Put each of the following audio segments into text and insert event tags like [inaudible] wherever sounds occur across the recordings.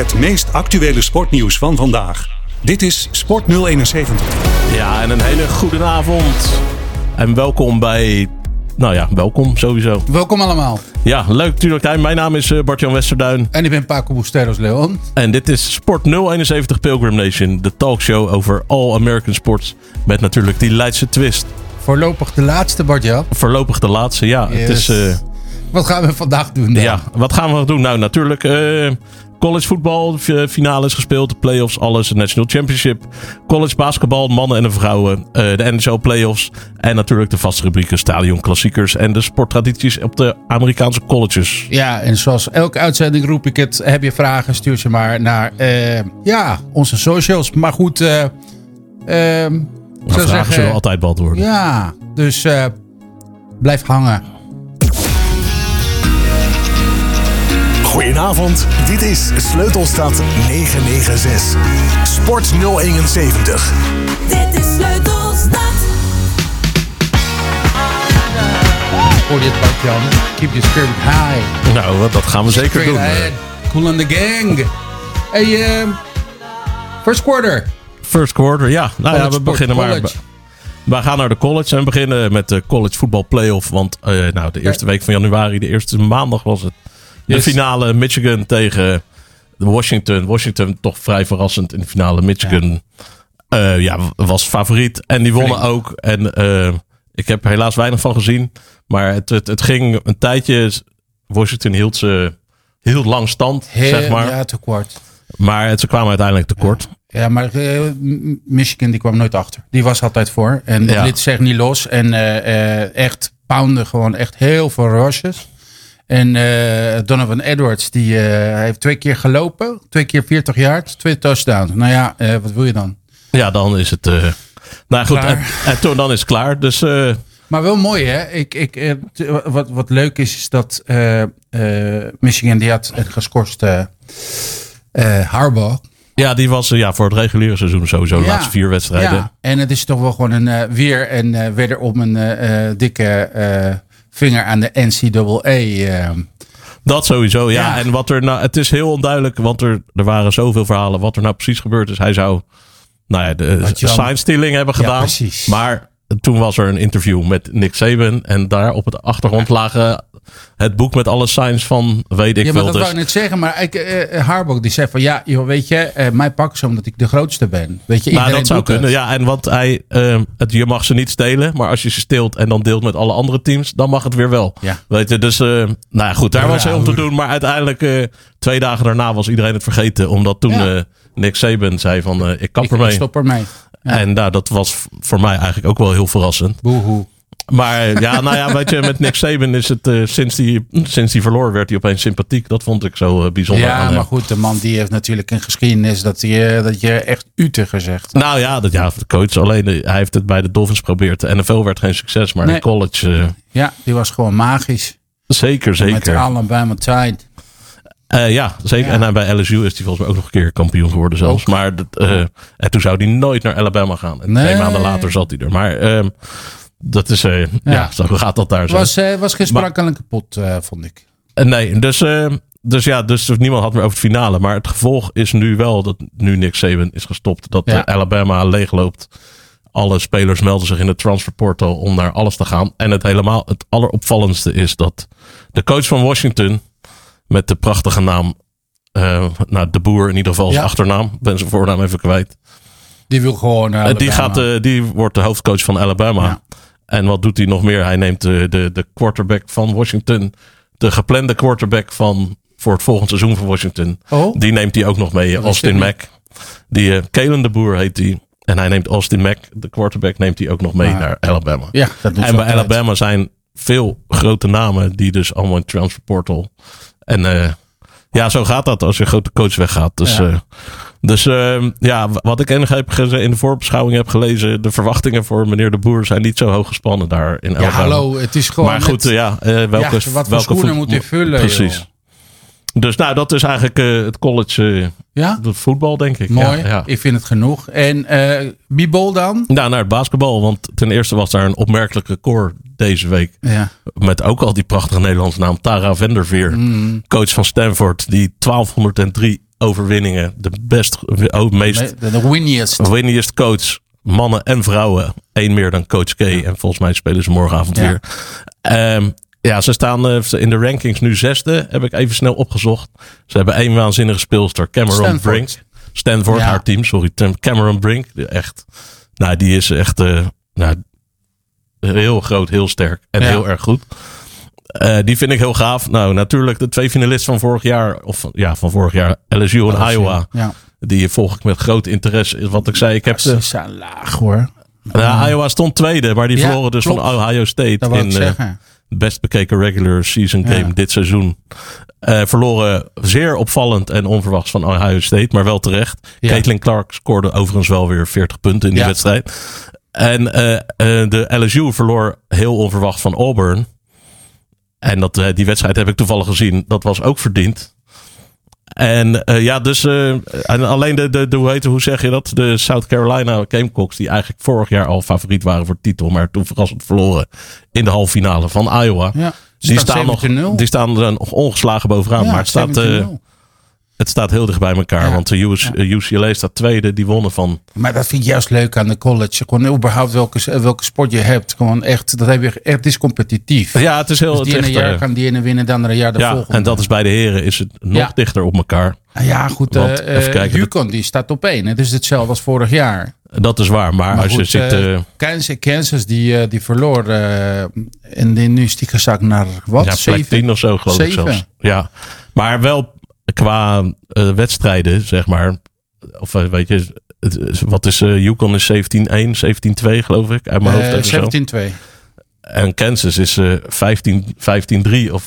Het meest actuele sportnieuws van vandaag. Dit is Sport 071. Ja, en een hele goede avond. En welkom bij. Nou ja, welkom sowieso. Welkom allemaal. Ja, leuk natuurlijk. Mijn naam is eh, Bart-Jan Westerduin. En ik ben Paco Busteros Leon. En dit is Sport 071 Pilgrim Nation. De talkshow over All American Sports. Met natuurlijk die Leidse twist. Voorlopig de laatste, Bart-Jan. Voorlopig de laatste, ja. Yes. Het is, eh, Wat gaan we vandaag doen dan? ja, wat gaan we doen? Nou, natuurlijk eh, college voetbal. f- Finale is gespeeld, de playoffs, alles. De National Championship. College basketbal, mannen en de vrouwen. eh, de NHL playoffs. En natuurlijk de vaste rubrieken stadion klassiekers. En de sporttradities op de Amerikaanse colleges. Ja, en zoals elke uitzending roep ik het. Heb je vragen, stuur ze maar naar eh, ja, onze socials. Maar goed, zou vragen zullen zeggen, altijd beantwoorden. ja, dus blijf hangen. Goedenavond, dit is Sleutelstad 996. Sport 071. Dit is Sleutelstad. Voor dit Bart-Jan. Keep your spirit high. Nou, dat gaan we zeker doen. Cool on the gang. Hey, eh, first quarter. First quarter, ja. Nou ja, we sport, beginnen maar. We gaan naar de college en beginnen met de college voetbal playoff. Want eh, nou, de eerste week van januari, de eerste maandag was het. De Yes. finale Michigan tegen Washington. Washington toch vrij verrassend in de finale. Michigan ja. ja, was favoriet. En die wonnen Flink. ook. En eh, ik heb er helaas weinig van gezien. Maar het, het, het ging een tijdje. Washington hield ze heel lang stand, Heel- zeg maar. Ja, te kort. Maar het, ze kwamen uiteindelijk tekort. Ja, maar eh, Michigan die kwam nooit achter. Die was altijd voor. En Ja. liet zich niet los. En eh, eh, echt pounden gewoon echt heel veel rushes. En eh, Donovan Edwards, die eh, heeft twee keer gelopen. Twee keer 40 yards, twee touchdowns. Nou ja, eh, wat wil je dan? Ja, dan is het. nou goed, en, toen dan is het klaar. Dus Maar wel mooi, hè? Ik, ik, wat, wat leuk is, is dat Michigan die had eh eh, Harbaugh. ja, die was ja, voor het reguliere seizoen sowieso de Ja. laatste vier wedstrijden. Ja, en het is toch wel gewoon een weer en wederom een dikke vinger aan de NCAA. eh. Dat sowieso, ja. Ja. En wat er nou, het is heel onduidelijk, want er, er waren zoveel verhalen. Wat er nou precies gebeurd is. Hij zou, nou ja, de Wat Jan- sign stealing hebben Ja, gedaan. precies. Maar toen was er een interview met Nick Saban. En daar op het achtergrond lagen het boek met alle signs van, weet ik ja, veel. dat Dus, wou ik net zeggen. Maar ik, eh, eh, Harbaugh die zei van ja, joh, weet je, eh, mij pakken ze omdat ik de grootste ben. Weet je, nou, dat zou het. kunnen. Ja, en want hij, ehm, het, je mag ze niet stelen. Maar als je ze steelt en dan deelt met alle andere teams, dan mag het weer wel. Ja. Weet je, dus, nou ja, goed, daar was heel om te doen. Maar uiteindelijk, twee dagen daarna was iedereen het vergeten. Omdat toen Ja. Nick Saban zei van, ik kap Ik, ermee. ik stop ermee. Ja. En nou, dat was voor mij eigenlijk ook wel heel verrassend. Boehoe. Maar ja, nou ja, weet je, met Nick Saban is het eh, sinds die sinds die verloor werd hij opeens sympathiek. Dat vond ik zo eh, bijzonder aan Ja, hem. maar goed, de man die heeft natuurlijk een geschiedenis dat, hij, eh, dat je echt ute gezegd. Nou ja, dat, ja, de coach alleen, hij heeft het bij de Dolphins geprobeerd. De NFL werd geen succes, maar Nee. in college Ja, die was gewoon magisch. zeker, Met zeker. Alabama Tide. Eh, ja, zeker. Ja. En bij LSU is hij volgens mij ook nog een keer kampioen geworden zelfs. Maar dat, en toen zou hij nooit naar Alabama gaan. En Nee. twee maanden later zat hij er. Maar ehm, dat is, eh, ja. zo gaat dat daar zo. was, eh, was geen sprankelijke pot, eh, vond ik. Nee, dus, dus ja, dus niemand had meer over het finale. Maar het gevolg is nu wel dat nu Nick Saban is gestopt. Dat Ja. Alabama leegloopt. Alle spelers melden zich in het transferportal om naar alles te gaan. En het helemaal, het alleropvallendste is dat de coach van Washington met de prachtige naam, nou de boer in ieder geval zijn Ja. achternaam, ben zijn voornaam even kwijt. Die wil gewoon. die, gaat, die wordt de hoofdcoach van Alabama. Ja. En wat doet hij nog meer? Hij neemt de, de, de quarterback van Washington. De geplande quarterback van voor het volgende seizoen van Washington. Oh? Die neemt hij ook nog mee. Dat Austin Mack. Die uh, Kalen de Boer heet die. En hij neemt Austin Mack, de quarterback, neemt hij ook nog mee Ah. naar Alabama. Ja, dat doet en bij. Alabama zijn veel grote namen die dus allemaal in transfer portal. En eh, ja, zo gaat dat als je grote coach weggaat. Dus, Ja. eh, dus eh, ja, wat ik heb in de voorbeschouwing heb gelezen, de verwachtingen voor meneer de Boer zijn niet zo hoog gespannen daar in Ja, Alabama. hallo, het is gewoon. maar goed, ja, eh, welke, Ja, wat welke schoenen moet hij vullen, Precies. joh? Dus nou, dat is eigenlijk eh, het college Ja, het voetbal, denk ik. mooi. Ja, ja. Ik vind het genoeg. En eh Bibol dan? Nou, naar het basketbal. Want ten eerste was daar een opmerkelijk record deze week. Ja. Met ook al die prachtige Nederlandse naam Tara Venderveer. Mm. Coach van Stanford. Die 1203 overwinningen. De best, oh, meest De, de winniest. coach. Mannen en vrouwen. Eén meer dan coach K. En volgens mij spelen ze morgenavond Ja. weer. Ehm, ja, ze staan eh, in de rankings nu zesde. Heb ik even snel opgezocht. Ze hebben één waanzinnige speelster. Cameron Stanford. Brink. Stanford, Ja. haar team. Sorry. Cameron Brink. Echt. Nou, die is echt eh, nou, heel groot, heel sterk. En heel erg goed. Eh, die vind ik heel gaaf. Nou, natuurlijk de twee finalisten van vorig jaar. Of ja, van vorig jaar. LSU en Iowa. Ja. Die volg ik met groot interesse. Wat ik zei, ik heb Ze zijn laag hoor. ja, Iowa stond tweede, maar die Ja, verloren dus klopt. van Ohio State in de best bekeken regular season game Ja. dit seizoen. Eh, verloren zeer opvallend en onverwachts van Ohio State, maar wel terecht. Ja. Caitlin Clark scoorde overigens wel weer 40 punten in die wedstrijd. En de LSU verloor heel onverwacht van Auburn. En dat, eh, die wedstrijd heb ik toevallig gezien. Dat was ook verdiend. En eh, ja, dus eh, en alleen de, de, de hoe, heet, hoe zeg je dat? De South Carolina Gamecocks, die eigenlijk vorig jaar al favoriet waren voor titel, maar toen verrassend verloren in de halve finale van Iowa. Ja. Die staan, nog, 17-0. die staan er nog ongeslagen bovenaan. Ja, maar het staat, 17-0. Het staat heel dicht bij elkaar. Ja. Want de US, eh, UCLA staat tweede. Die wonnen van. Maar dat vind ik juist leuk aan de college. Gewoon überhaupt welke, welke sport je hebt. Gewoon echt, dat heb je, echt, het is competitief. Ja, het is heel. Dus die ene jaar eh, kan die ene winnen, dan andere jaar de ja, volgende. en dat is bij de heren is het nog Ja. dichter op elkaar. Ah Ja, goed. Want, eh, even kijken, Yukon die staat op één. Het is hetzelfde als vorig jaar. Dat is waar. Maar, Maar als goed, je ziet. eh, eh, Kansas, Kansas die, eh, die verloor. eh, en die, nu is die gezakt naar wat? ja, plek Zeven? 10 of zo, geloof ik zelfs. Ja, maar wel qua eh, wedstrijden, zeg maar. Of eh, weet je, het wat is eh Yukon is 17-1, 17-2, geloof ik, uit mijn hoofd. Eh, even zo. 17-2. En Kansas is 15 15-3 of 15-4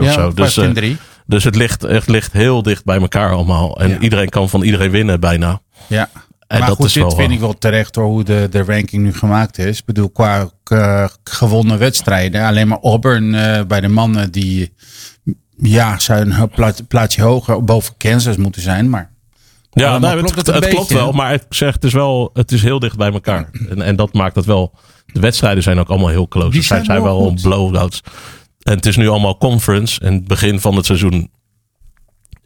of zo. Dus, 15-3. dus het ligt, echt ligt heel dicht bij elkaar allemaal. En Ja. iedereen kan van iedereen winnen bijna. Ja. En maar dat goed, is dit wel, vind ik wel terecht door hoe de, de ranking nu gemaakt is. Ik bedoel, qua gewonnen wedstrijden. Alleen maar Auburn bij de mannen die ja, zou een plaat- plaatsje hoger boven Kansas moeten zijn. Maar Ja, Allemaal nou, het, klopt het het, klopt wel, maar ik zeg, het is wel, het is heel dicht bij elkaar. En, en dat maakt het wel. De wedstrijden zijn ook allemaal heel close. Die Het zijn, zijn zijn wel blowouts. En het is nu allemaal conference. En het begin van het seizoen.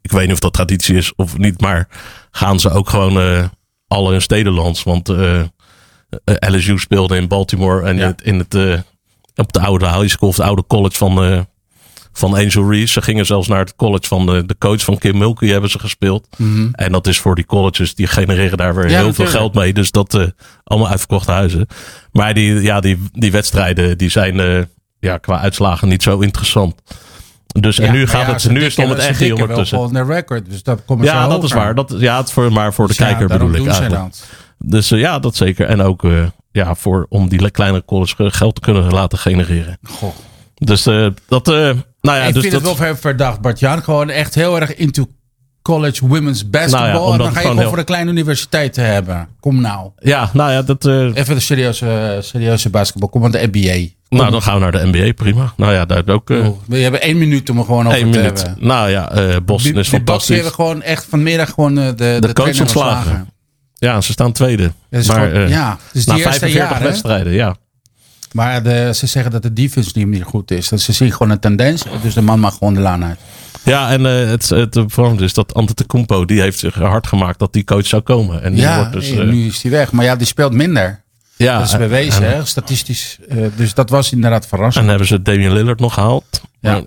Ik weet niet of dat traditie is of niet, maar gaan ze ook gewoon eh alle in stedenlands. Want eh, eh, LSU speelde in Baltimore en Ja. in het, in het, op de oude high school of de oude college van, van Angel Reese. Ze gingen zelfs naar het college van de, de coach van Kim Mulkey hebben ze gespeeld. En dat is voor die colleges, die genereren daar weer Mhm. Ja, heel natuurlijk. veel geld mee. Dus dat eh, allemaal uitverkochte huizen. Maar die, ja, die, die wedstrijden die zijn eh, ja, qua uitslagen niet zo interessant. Dus en nu gaat ja, het, ze nu is het om het echt hier dikken wel record. Dus dat komt Ja, dat is waar. Dat, ja, het voor, maar voor de kijker bedoel ik eigenlijk. Dus eh, ja, dat zeker. En ook ja, voor, om die kleinere college geld te kunnen laten genereren. Goh. Dus dat, nou ja, ik dus vind dat, het wel ver- verdacht, Bart-Jan. Gewoon echt heel erg into college women's basketball. Nou ja, en dan ga je gewoon heel- voor een kleine universiteit te hebben. Kom nou. ja, nou ja, dat, eh, Even de serieuze, serieuze basketbal. Kom aan de NBA. nou dan gaan we naar de NBA, prima. Nou ja, daar ook eh we hebben één minuut om er gewoon over te minuut. hebben. Nou ja, eh Boston Die, is die fantastisch. hebben gewoon echt vanmiddag gewoon eh, de, de, coach ontslagen. Ja, ze staan tweede. Is maar gewoon- ja, het is na die eerste 45 jaar, hè? wedstrijden, ja. Maar de, ze zeggen dat de defense niet meer goed is. Dat ze zien gewoon een tendens. Dus de man mag gewoon de laan uit. Ja, en eh, het, het is dat Antetokounmpo, die heeft zich hard gemaakt dat die coach zou komen. En die Ja, wordt dus, eh, eh, nu is hij weg. Maar ja, die speelt minder. ja, dat is en- bewezen, en, hè, statistisch. Eh, dus dat was inderdaad verrassend. En hebben ze Damian Lillard nog gehaald. Ja.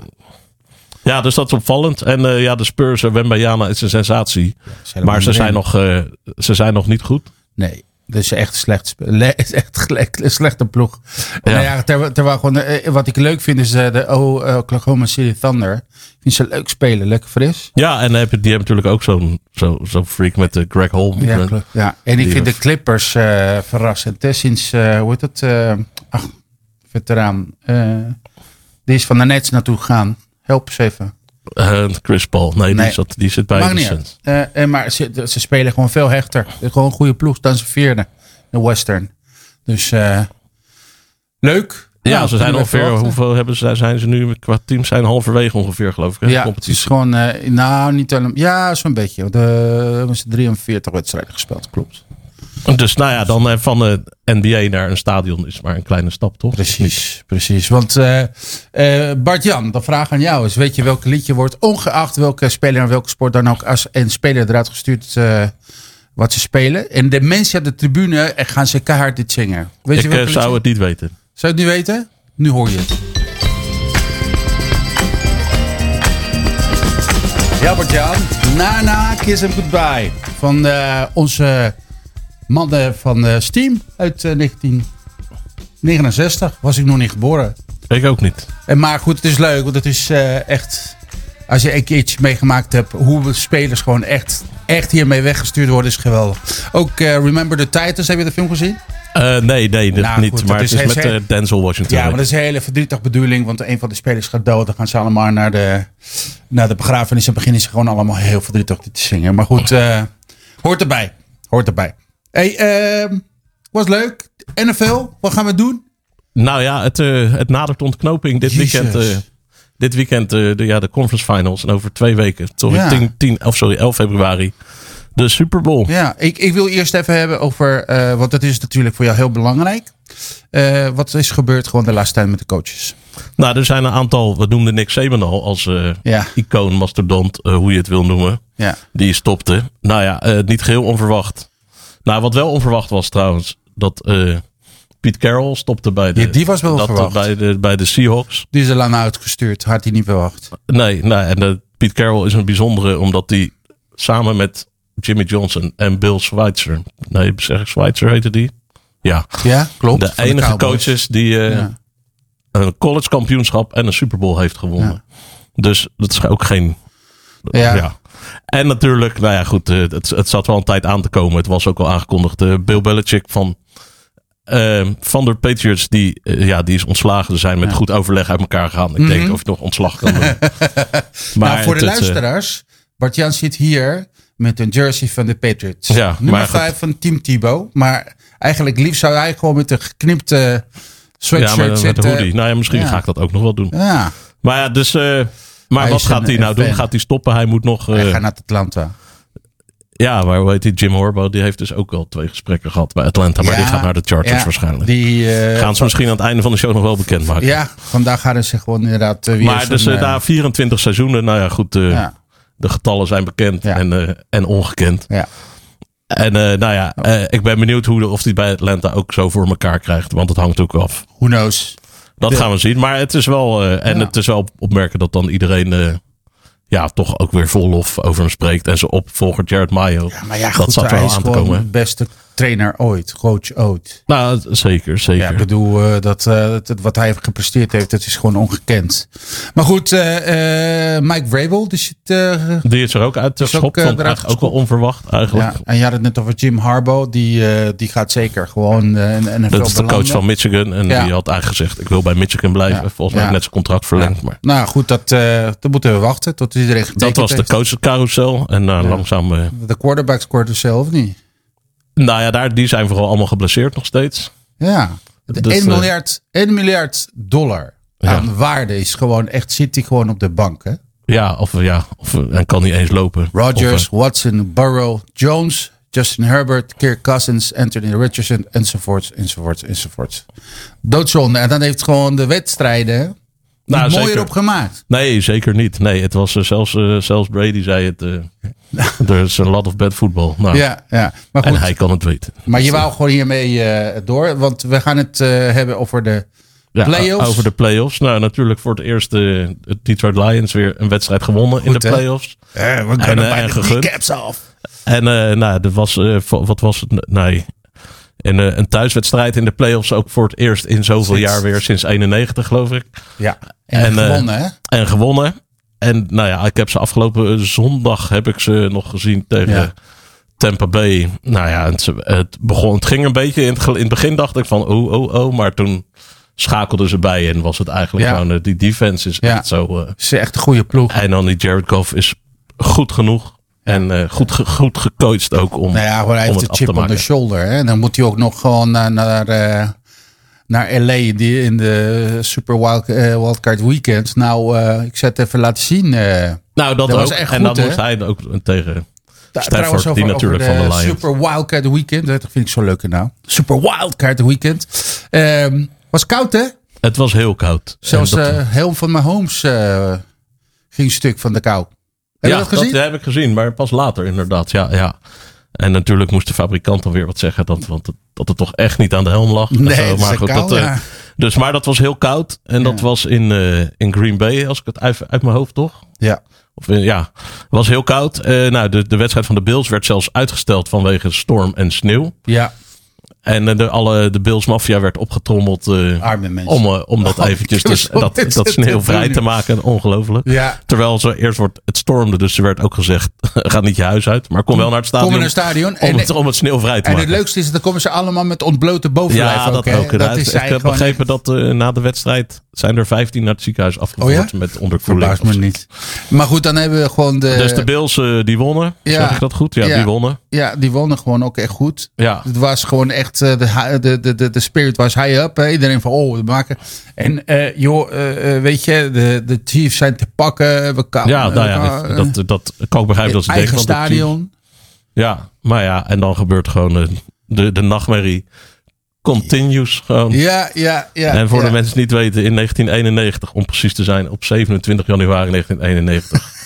Ja, dus dat is opvallend. En eh, ja, de Spurs, uh, Wembayana is een sensatie. maar ze zijn, nog, eh, ze zijn nog niet goed. Nee, dat is echt slecht. [laughs] echt slechte ploeg. Ja. Nou ja, ter, terwijl gewoon, eh, wat ik leuk vind is eh, de oh, eh, Oklahoma City Thunder. Ik vind ze leuk spelen, lekker fris. Ja, en die hebben natuurlijk ook zo'n zo, zo'n freak met de Greg Holmes. Ja, klopt. ja. En ik vind de Clippers eh, verrassend. hè. Sinds, eh, hoe heet het? eh, ach, veteraan. eh, die is van de Nets naartoe gegaan. Help eens even. Eh, Chris Paul. Nee, Nee. Die, zat, die zit bij de uit. Eh, eh, maar ze, ze spelen gewoon veel hechter. Gewoon een goede ploeg. Dan ze vierde. De Western. Dus eh, leuk. Ja, Nou, ze zijn ongeveer, hoeveel hebben ze, zijn ze nu qua team? Zijn halverwege ongeveer, geloof ik. Hè? Ja, het is gewoon, nou niet helemaal, ja zo'n beetje. De hebben ze 43 wedstrijden gespeeld, klopt. Dus nou ja, dan eh, van de NBA naar een stadion is maar een kleine stap, toch? Precies, precies. Want eh eh, Bart-Jan, de vraag aan jou is: weet je welk liedje wordt, ongeacht welke speler en welke sport dan ook, als een speler eruit gestuurd wat ze spelen? En de mensen op de tribune gaan ze keihard dit zingen. Weet Ik je zou het niet weten. Zou je het nu weten? Nu hoor je het. Ja, Bart-Jan. Nana, Kiss and Goodbye. Van onze mannen van eh, Steam uit eh, 1969. Was ik nog niet geboren. Ik ook niet. En maar goed, het is leuk, want het is eh, echt. Als je een keertje meegemaakt hebt hoe spelers gewoon echt, echt hiermee weggestuurd worden, is geweldig. Ook eh, Remember the Titans, heb je de film gezien? Eh, nee, nee, dat Nou, niet. goed, maar dat het is is met heel- eh, Denzel Washington. Ja, maar dat is een hele verdrietig bedoeling, want een van de spelers gaat dood. Dan gaan ze allemaal naar de, naar de begrafenis en beginnen ze gewoon allemaal heel verdrietig te zingen. Maar goed, eh, hoort erbij. Hoort erbij. Hey, ehm, was leuk. NFL, wat gaan we doen? Nou ja, het, eh, het nadert ontknoping dit Jezus. weekend. eh, dit weekend eh, de, ja, de conference finals. En over twee weken, sorry, Ja. 10, 10, of sorry 11 februari, de Super Bowl. Ja, ik, ik wil eerst even hebben over, want dat is natuurlijk voor jou heel belangrijk. Wat is gebeurd gewoon de laatste tijd met de coaches? Nou, er zijn een aantal, we noemden Nick Saban al als Ja. icoon, mastodont, hoe je het wil noemen. Ja. Die stopte. Nou ja, niet geheel onverwacht. Nou, wat wel onverwacht was trouwens, dat eh Pete Carroll stopte bij de, Ja, die was wel dat, eh, verwacht. bij, de, bij de Seahawks. Die is er lang uitgestuurd, had hij niet verwacht. Nee, nou, en uh, Pete Carroll is een bijzondere, omdat hij samen met Jimmy Johnson en Bill Schweitzer, nee, zeg ik Schweitzer heette die? Ja, Ja, klopt. de enige coaches die uh, Ja. een college kampioenschap en een Super Bowl heeft gewonnen. Dus dat is ook geen. Ja. En natuurlijk, nou ja, goed, uh, het, het zat wel een tijd aan te komen. Het was ook al aangekondigd. Uh, Bill Belichick van, uh, van de Patriots, die, ja, die is ontslagen. Ze zijn met Ja. goed overleg uit elkaar gegaan. Ik Mhm. denk of je nog ontslag kan doen. [laughs] nou, voor de het, luisteraars, Bart-Jan zit hier met een jersey van de Patriots. Ja, Nummer maar goed. 5 van Team Thibaut. Maar eigenlijk liefst zou hij gewoon met een geknipte ja, sweatshirt maar met zitten. een hoodie. Nou ja, misschien Ja. ga ik dat ook nog wel doen. Ja, Maar ja, dus. uh, maar Hij wat gaat hij nou doen? Gaat hij stoppen? Hij moet nog. hij uh, gaat naar Atlanta. ja, maar heet die? Jim Horbo, die heeft dus ook al twee gesprekken gehad bij Atlanta. Maar Ja, die gaat naar de Chargers ja, waarschijnlijk. Die, eh, Gaan ze misschien aan het einde van de show nog wel bekendmaken. Ja, vandaag gaan ze gewoon inderdaad eh, weer maar dus uh, eh, na 24 seizoenen, nou ja, goed. Ja, De getallen zijn bekend en, en ongekend. ja. En nou ja, ik ben benieuwd hoe of hij bij Atlanta ook zo voor elkaar krijgt. Want het hangt ook af. Who knows? Dat gaan we zien. Maar het is wel. uh, en het is wel opmerken dat dan iedereen. uh, ja, toch ook weer vol lof over hem spreekt. En zijn opvolger Jared Mayo. Ja, maar ja, dat goed, zat hij wel aan te komen. beste trainer ooit. Coach ooit. Nou, zeker, zeker. Ja, ik bedoel, eh, dat, dat, wat hij gepresteerd heeft, dat is gewoon ongekend. Maar goed, eh, Mike Vrabel, die zit... Die is er ook uit. Ook, geschopt, vond eigenlijk ook wel onverwacht eigenlijk. ja, en je had het net over Jim Harbaugh. Die, die gaat zeker gewoon NFL Dat is de coach van Michigan. En Ja. die had eigenlijk gezegd, ik wil bij Michigan blijven. Ja. Volgens mij net zijn contract verlengd. Maar Nou goed, dat, dat moeten we wachten tot iedereen dat was de coachcarousel. En langzaam... De quarterback scoorde zelf niet. Nou ja, daar, die zijn vooral allemaal geblesseerd nog steeds. Ja, Dus, 1, eh, miljard, 1 miljard dollar Ja. aan waarde is gewoon echt, zit hij gewoon op de bank. Hè? Ja, of, ja, of en kan niet eens lopen. Rodgers, Of, eh, Watson, Burrow, Jones, Justin Herbert, Kirk Cousins, Anthony Richardson, enzovoort, enzovoort, enzovoort. Doodzonde. En dan heeft gewoon de wedstrijden Nou, mooier zeker. op gemaakt. nee, zeker niet. Nee, het was eh, zelfs, eh, zelfs Brady zei het. eh [laughs] er is a lot of bad football. Nou, Ja, ja. Maar en goed, hij kan het weten. maar je wou gewoon hiermee door. Want we gaan het hebben over de Ja, Playoffs? Over de playoffs. Nou, natuurlijk voor het eerst de Detroit Lions weer een wedstrijd gewonnen in de hè? playoffs. We En, kunnen bij en de gegund. kneecaps af. En eh, nou, er was, wat was het? Nee. En, eh, een thuiswedstrijd in de playoffs ook voor het eerst in zoveel Sinds- jaar weer. Sinds 91 geloof ik. Ja. En, En, eh, gewonnen, hè? En gewonnen. En nou ja, ik heb ze afgelopen zondag heb ik ze nog gezien tegen Ja. Tampa Bay. Nou ja, het, het begon, het ging een beetje. In het, in het begin dacht ik van oh, oh, oh. Maar toen schakelden ze bij en was het eigenlijk Ja. gewoon, eh, die defense is Ja. echt zo. eh, Het is echt een goede ploeg. en dan die Jared Goff is goed genoeg. En eh, goed, ge- goed gecoacht ook om, Nou ja, gewoon hij heeft de chip on the shoulder. Hè? En dan moet hij ook nog gewoon naar, naar, eh, naar LA die in de Super Wild, eh, Wildcard Weekend. Nou, ik zet het even laten zien. Nou, dat, Dat was ook. echt en goed, dan hè? moest hij ook tegen Stafford, die over- natuurlijk over van de Lions. Super Wildcat Weekend. Dat vind ik zo leuk nou. Super Wildcat Weekend. Ehm, was koud hè? Het was heel koud. Zelfs En dat- heel van mijn homes ging stuk van de kou. Heb ja, je dat gezien? heb ik gezien, maar pas later inderdaad. Ja, ja. En natuurlijk moest de fabrikant dan weer wat zeggen. Dat, want het- dat het toch echt niet aan de helm lag. Nee, zo. het is maar goed, dat, eh, ja. Dus, maar dat was heel koud. En dat was in, eh, in Green Bay, als ik het uit, uit mijn hoofd toch? Ja. Of, eh, ja, was heel koud. Eh, nou, de, de wedstrijd van de Bills werd zelfs uitgesteld vanwege storm en sneeuw. ja, En eh, de, alle, de Bills Mafia werd opgetrommeld arme mensen. om, eh, om dat Oh, eventjes [laughs] dus, [laughs] dat, dat zitten sneeuw vrij doen. te maken. Ongelooflijk. Ja. Terwijl ze eerst wordt, het stormde, dus er werd ook gezegd: [laughs] ga niet je huis uit, maar kom wel naar het stadion. Kom in een stadion. Om En, het, om het sneeuwvrij te en maken. het leukste is, dan komen ze allemaal met ontblote bovenlijf ja, ook. dat ook. is ik heb begrepen dat na de wedstrijd zijn er 15 naar het ziekenhuis afgevoerd Oh ja? met onderkoeling. Me niet. Maar goed, dan hebben we gewoon de... Dus de Bills die wonnen. Ja. Zeg ik dat goed? Ja. die wonnen. Ja, die wonnen gewoon ook echt goed. Ja. Het was gewoon echt, eh, de, de, de, de, spirit was high up. Iedereen van, oh, we maken. En eh, joh, eh, weet je, de, de Chiefs zijn te pakken. We kan, Ja, nou ja, dat, dat, dat kan ik begrijpen dat ze eigen denken. stadion. Ja, maar ja, en dan gebeurt gewoon de, de nachtmerrie continues gewoon. Ja, ja, ja. En voor ja. de mensen die het weten, in 1991, om precies te zijn, op 27 januari [laughs] 1991.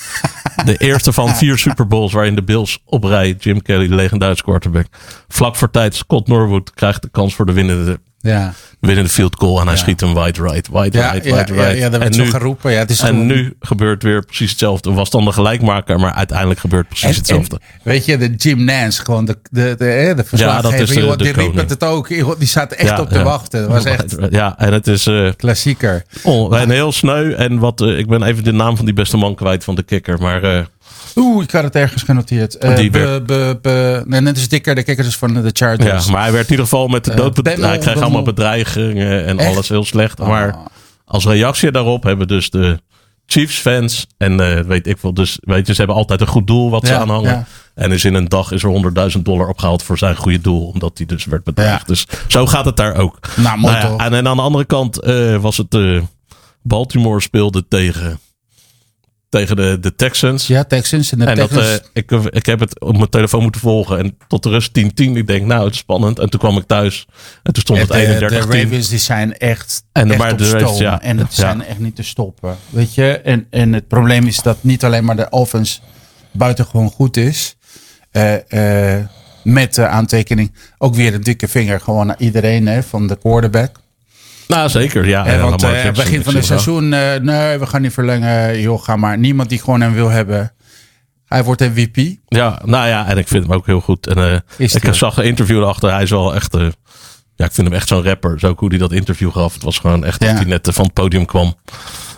De eerste van [laughs] vier Super Bowls waarin de Bills op rij, Jim Kelly, de legendarische quarterback. Vlak voor tijd, Scott Norwood krijgt de kans voor de winnende, Ja, winnende field goal. En hij Ja. schiet hem wide right, wide ja, right, ja, wide ja, right. ja, dat werd nu, geroepen. Ja, het is en gewoon- nu gebeurt weer precies hetzelfde. Was dan de gelijkmaker, maar uiteindelijk gebeurt precies En- hetzelfde. en weet je, de Jim Nance, gewoon de, de, de, de verslaggever, dat is de- de die riep het, het ook. Die zat echt Ja, op te ja. wachten. Dat was [laughs] echt Ja, en het is... eh, klassieker. Oh, en heel sneu. En wat, eh, ik ben even de naam van die beste man kwijt van de kikker. Maar eh, Oeh, ik had het ergens genoteerd. Die be- werd- be- be- nee, net als Dikker, de kikker is van de Chargers. ja, maar hij werd in ieder geval met de Eh, dood. Bemmel, hij kreeg allemaal bedreigingen en Echt? alles heel slecht. Ah. Maar als reactie daarop hebben dus de Chiefs fans en eh, weet ik wel. Dus weet je, ze hebben altijd een goed doel wat ze Ja, aanhangen. ja. En is in een dag is er 100.000 dollar opgehaald voor zijn goede doel. Omdat hij dus werd bedreigd. Ja. Dus zo gaat het daar ook. Nou, mooi Nou en, en aan de andere kant was het Baltimore speelde tegen, tegen de, de Texans. Ja, Texans en de En dat, Texans. eh, ik, ik heb het op mijn telefoon moeten volgen. En tot de rust 10-10. Ik denk, nou, het is spannend. En toen kwam ik thuis. En toen stond het de, de 31-10. Ravens die zijn echt, En echt op de stoom. Ja. En het Ja. zijn echt niet te stoppen. Weet je? En, en het probleem is dat niet alleen maar de offense buitengewoon goed is. eh, eh, met de aantekening ook weer een dikke vinger gewoon naar iedereen hè, van de quarterback. Nou, zeker. Ja, Eh, want eh, begin van het seizoen, eh, nee, we gaan niet verlengen. Joh, ga maar. Niemand die gewoon hem wil hebben. Hij wordt MVP. Ja, nou ja, en ik vind hem ook heel goed. En eh, ik die zag een interview erachter. Hij is wel echt... eh, ja, ik vind hem echt zo'n rapper. Zo hoe hij dat interview gaf. Het was gewoon echt Ja. dat hij net van het podium kwam.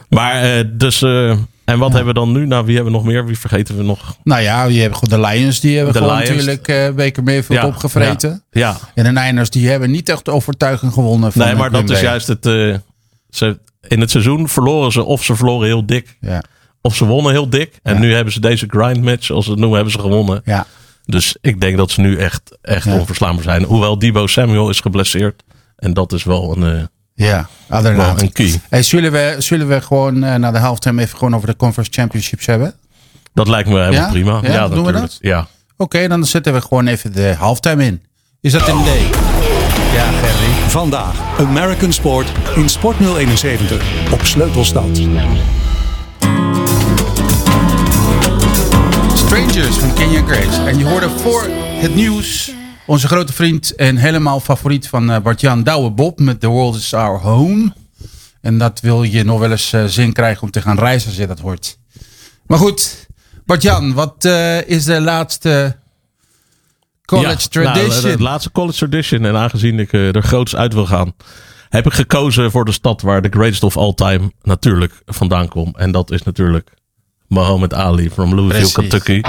Maar dus... en wat hebben we dan nu? Nou, wie hebben we nog meer? Wie vergeten we nog? Nou ja, je hebt de Lions. Die hebben De gewoon Lions. natuurlijk Baker Mayfield Ja, opgevreten. Ja. En de Niners die hebben niet echt overtuiging gewonnen. Van Nee, eh, maar dat is juist het... eh, ze, in het seizoen verloren ze of ze verloren heel dik. Ja, Of ze wonnen heel dik. En nu hebben ze deze grind match, zoals ze het noemen, hebben ze gewonnen. ja. Dus ik denk dat ze nu echt, echt onverslaanbaar zijn. Hoewel Debo Samuel is geblesseerd. En dat is wel een, ja inderdaad. een key. Hey, zullen, we, zullen we gewoon eh, na de halftime even gewoon over de Conference Championships hebben? Dat lijkt me helemaal Ja? prima. Ja, Ja, doen we dat? Ja. Oké, dan zetten we gewoon even de halftime in. Is dat een idee? Ja, Gerry. Vandaag American Sport in Sport 071 op Sleutelstad. Strangers van Kenya Grace. En je hoorde voor het nieuws onze grote vriend en helemaal favoriet van eh, Bart-Jan Douwe Bob met The World is Our Home. En dat wil je nog wel eens eh, zin krijgen om te gaan reizen als je dat hoort. Maar goed, Bart-Jan, wat eh, is de laatste college Ja, tradition? Nou, de, laatste college tradition. En aangezien ik er groots uit wil gaan, heb ik gekozen voor de stad waar de greatest of all time natuurlijk vandaan komt. En dat is natuurlijk Muhammad Ali from Louisville, Precies. Kentucky.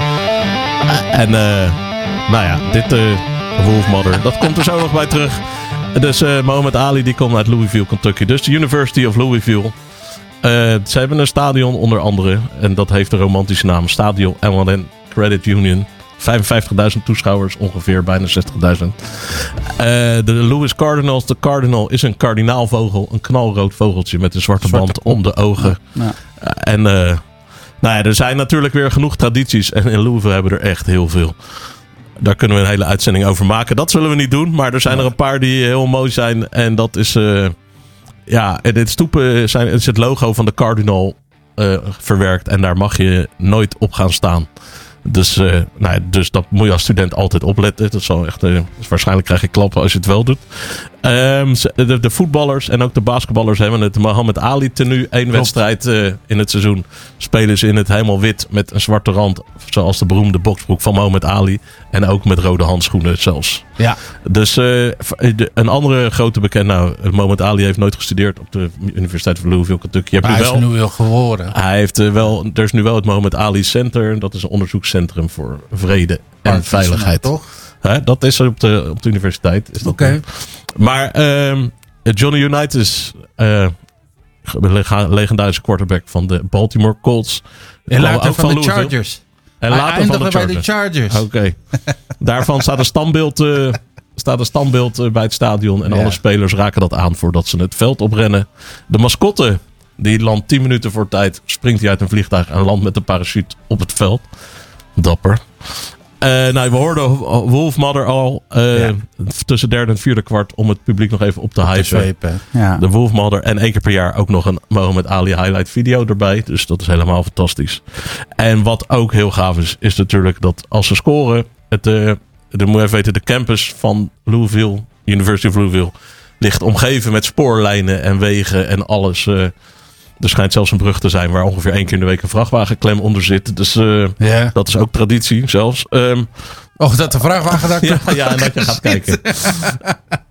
En eh, nou ja, dit uh, Wolfmother, dat komt er zo nog bij terug. Dus eh Muhammad Ali die komt uit Louisville, Kentucky. Dus de University of Louisville. Eh, ze hebben een stadion onder andere. En dat heeft de romantische naam Stadion M&N Credit Union. 55.000 toeschouwers, ongeveer bijna 60.000. Eh, de Louis Cardinals. De Cardinal is een kardinaalvogel. Een knalrood vogeltje met een zwarte, Zwarte band om de ogen. Ja. En Nou ja, er zijn natuurlijk weer genoeg tradities. En in Louisville hebben er echt heel veel. Daar kunnen we een hele uitzending over maken. Dat zullen we niet doen. Maar er zijn er een paar die heel mooi zijn. En dat is... eh, ja, in dit stoepen zijn, is het logo van de Cardinal eh, verwerkt. En daar mag je nooit op gaan staan. Dus, eh, nou, ja, dus dat moet je als student altijd opletten. Dat zal echt, eh, waarschijnlijk krijg je klappen als je het wel doet. Ehm, de, de voetballers en ook de basketballers hebben het Mohammed Ali tenue. Eén wedstrijd eh, in het seizoen spelen ze in het helemaal wit met een zwarte rand. Zoals de beroemde boksbroek van Mohammed Ali. En ook met rode handschoenen zelfs. Ja. Dus eh, de- een andere grote bekend, nou, Mohammed Ali heeft nooit gestudeerd op de Universiteit van Louisville, Kentucky. Je hebt hij is wel, nu wel geworden. hij heeft eh, wel, er is nu wel het Mohammed Ali Center. Dat is een onderzoekscentrum voor vrede en veiligheid. Toch? Hè, dat is er op de, op de universiteit. Is dat Oké. Maar ehm, Johnny Unitas, eh, legendarische quarterback van de Baltimore Colts. En later ook van de Louisville. Chargers. En later van de Chargers. Chargers. Oké. Daarvan staat een standbeeld, eh, staat een standbeeld eh, bij het stadion. En Ja. alle spelers raken dat aan voordat ze het veld oprennen. De mascotte, die landt 10 minuten voor tijd. Springt hij uit een vliegtuig en landt met een parachute op het veld. Dapper. Eh, nou, we hoorden Wolfmother al eh, Ja. tussen derde en vierde kwart om het publiek nog even op te hypen. zwepen. Ja. De Wolfmother. En één keer per jaar ook nog een Mohammed Ali highlight video erbij. Dus dat is helemaal fantastisch. En wat ook heel gaaf is, is natuurlijk dat als ze scoren. Het, eh dan moet je even weten, de campus van Louisville, University of Louisville, ligt omgeven met spoorlijnen en wegen en alles. Er schijnt zelfs een brug te zijn waar ongeveer één keer in de week een vrachtwagenklem onder zit. Dus eh, dat is ook traditie zelfs. Ehm, Oh, dat de vrachtwagen daar [laughs] ja, ja, en dat je gaat [laughs] kijken.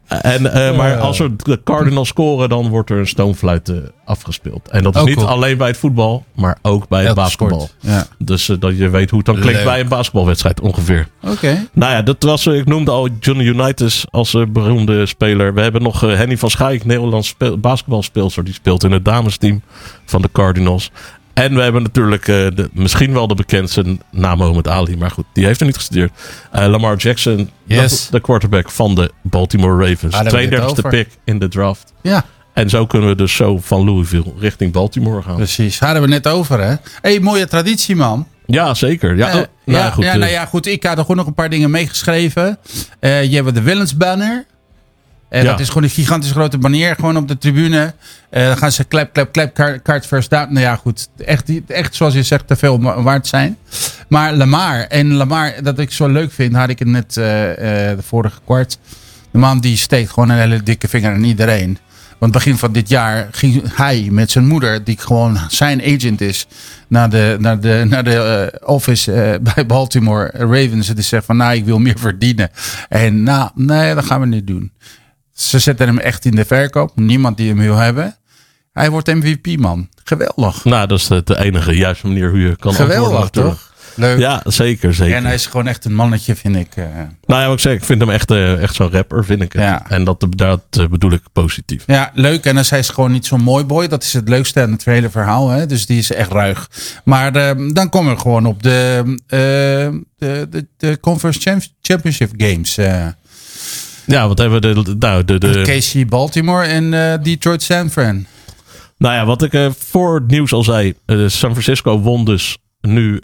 En, eh, maar als er de Cardinals scoren, dan wordt er een stoomfluit eh, afgespeeld. En dat is niet cool. alleen bij het voetbal, maar ook bij het Elke basketbal. Ja. Dus eh, dat je weet hoe het dan klinkt Leuk. bij een basketbalwedstrijd ongeveer. Oké. Nou ja, dat was, eh, ik noemde al Johnny Unitas als eh, beroemde speler. We hebben nog eh, Henny van Schaik, Nederlands speel, basketbalspeelster. Die speelt in het damesteam van de Cardinals. En we hebben natuurlijk eh, de, misschien wel de bekendste na Mohammed Ali. Maar goed, die heeft er niet gestudeerd. Eh, Lamar Jackson, Yes. de, de quarterback van de Baltimore Ravens. Het 32e over. pick in de draft. Ja, En zo kunnen we dus zo van Louisville richting Baltimore gaan. precies. Hadden we net over, hè? hey, mooie traditie, man. Ja, zeker. Ja, Eh, oh, nou ja, goed, ja, nou ja, goed. Ik had er gewoon nog een paar dingen meegeschreven. Eh je hebt de Willens banner. En Ja. Dat is gewoon een gigantisch grote banner gewoon op de tribune. Eh, dan gaan ze klep, klep, klep, kaart, first down. Nou ja, goed. Echt, echt zoals je zegt, te veel wa- waard zijn. Maar Lamar. En Lamar, dat ik zo leuk vind, had ik het net eh, eh, de vorige kwart. De man die steekt gewoon een hele dikke vinger aan iedereen. Want begin van dit jaar ging hij met zijn moeder, die gewoon zijn agent is, naar de, naar de, naar de office [laughs] bij Baltimore Ravens. En die zegt van, nou, ik wil meer verdienen. En nou, nee, dat gaan we niet doen. Ze zetten hem echt in de verkoop. Niemand die hem wil hebben. Hij wordt MVP, man. Geweldig. nou, dat is de, enige juiste manier hoe je kan. Geweldig, toch? Leuk. Ja, zeker, zeker. En hij is gewoon echt een mannetje, vind ik. eh. Nou ja, ik zeg, ik vind hem echt, eh, echt zo'n rapper, vind ik. het. Ja. En dat, dat eh, bedoel ik positief. Ja, leuk. En hij is gewoon niet zo'n mooi boy. Dat is het leukste aan het hele verhaal. Hè? Dus die is echt ruig. Maar dan komen we gewoon op de, de, de, de Conference Champ- Championship Games. Ja, wat hebben we de, nou, de, de, KC Baltimore en eh, Detroit San Fran. nou ja, wat ik eh, voor het nieuws al zei. eh, San Francisco won dus nu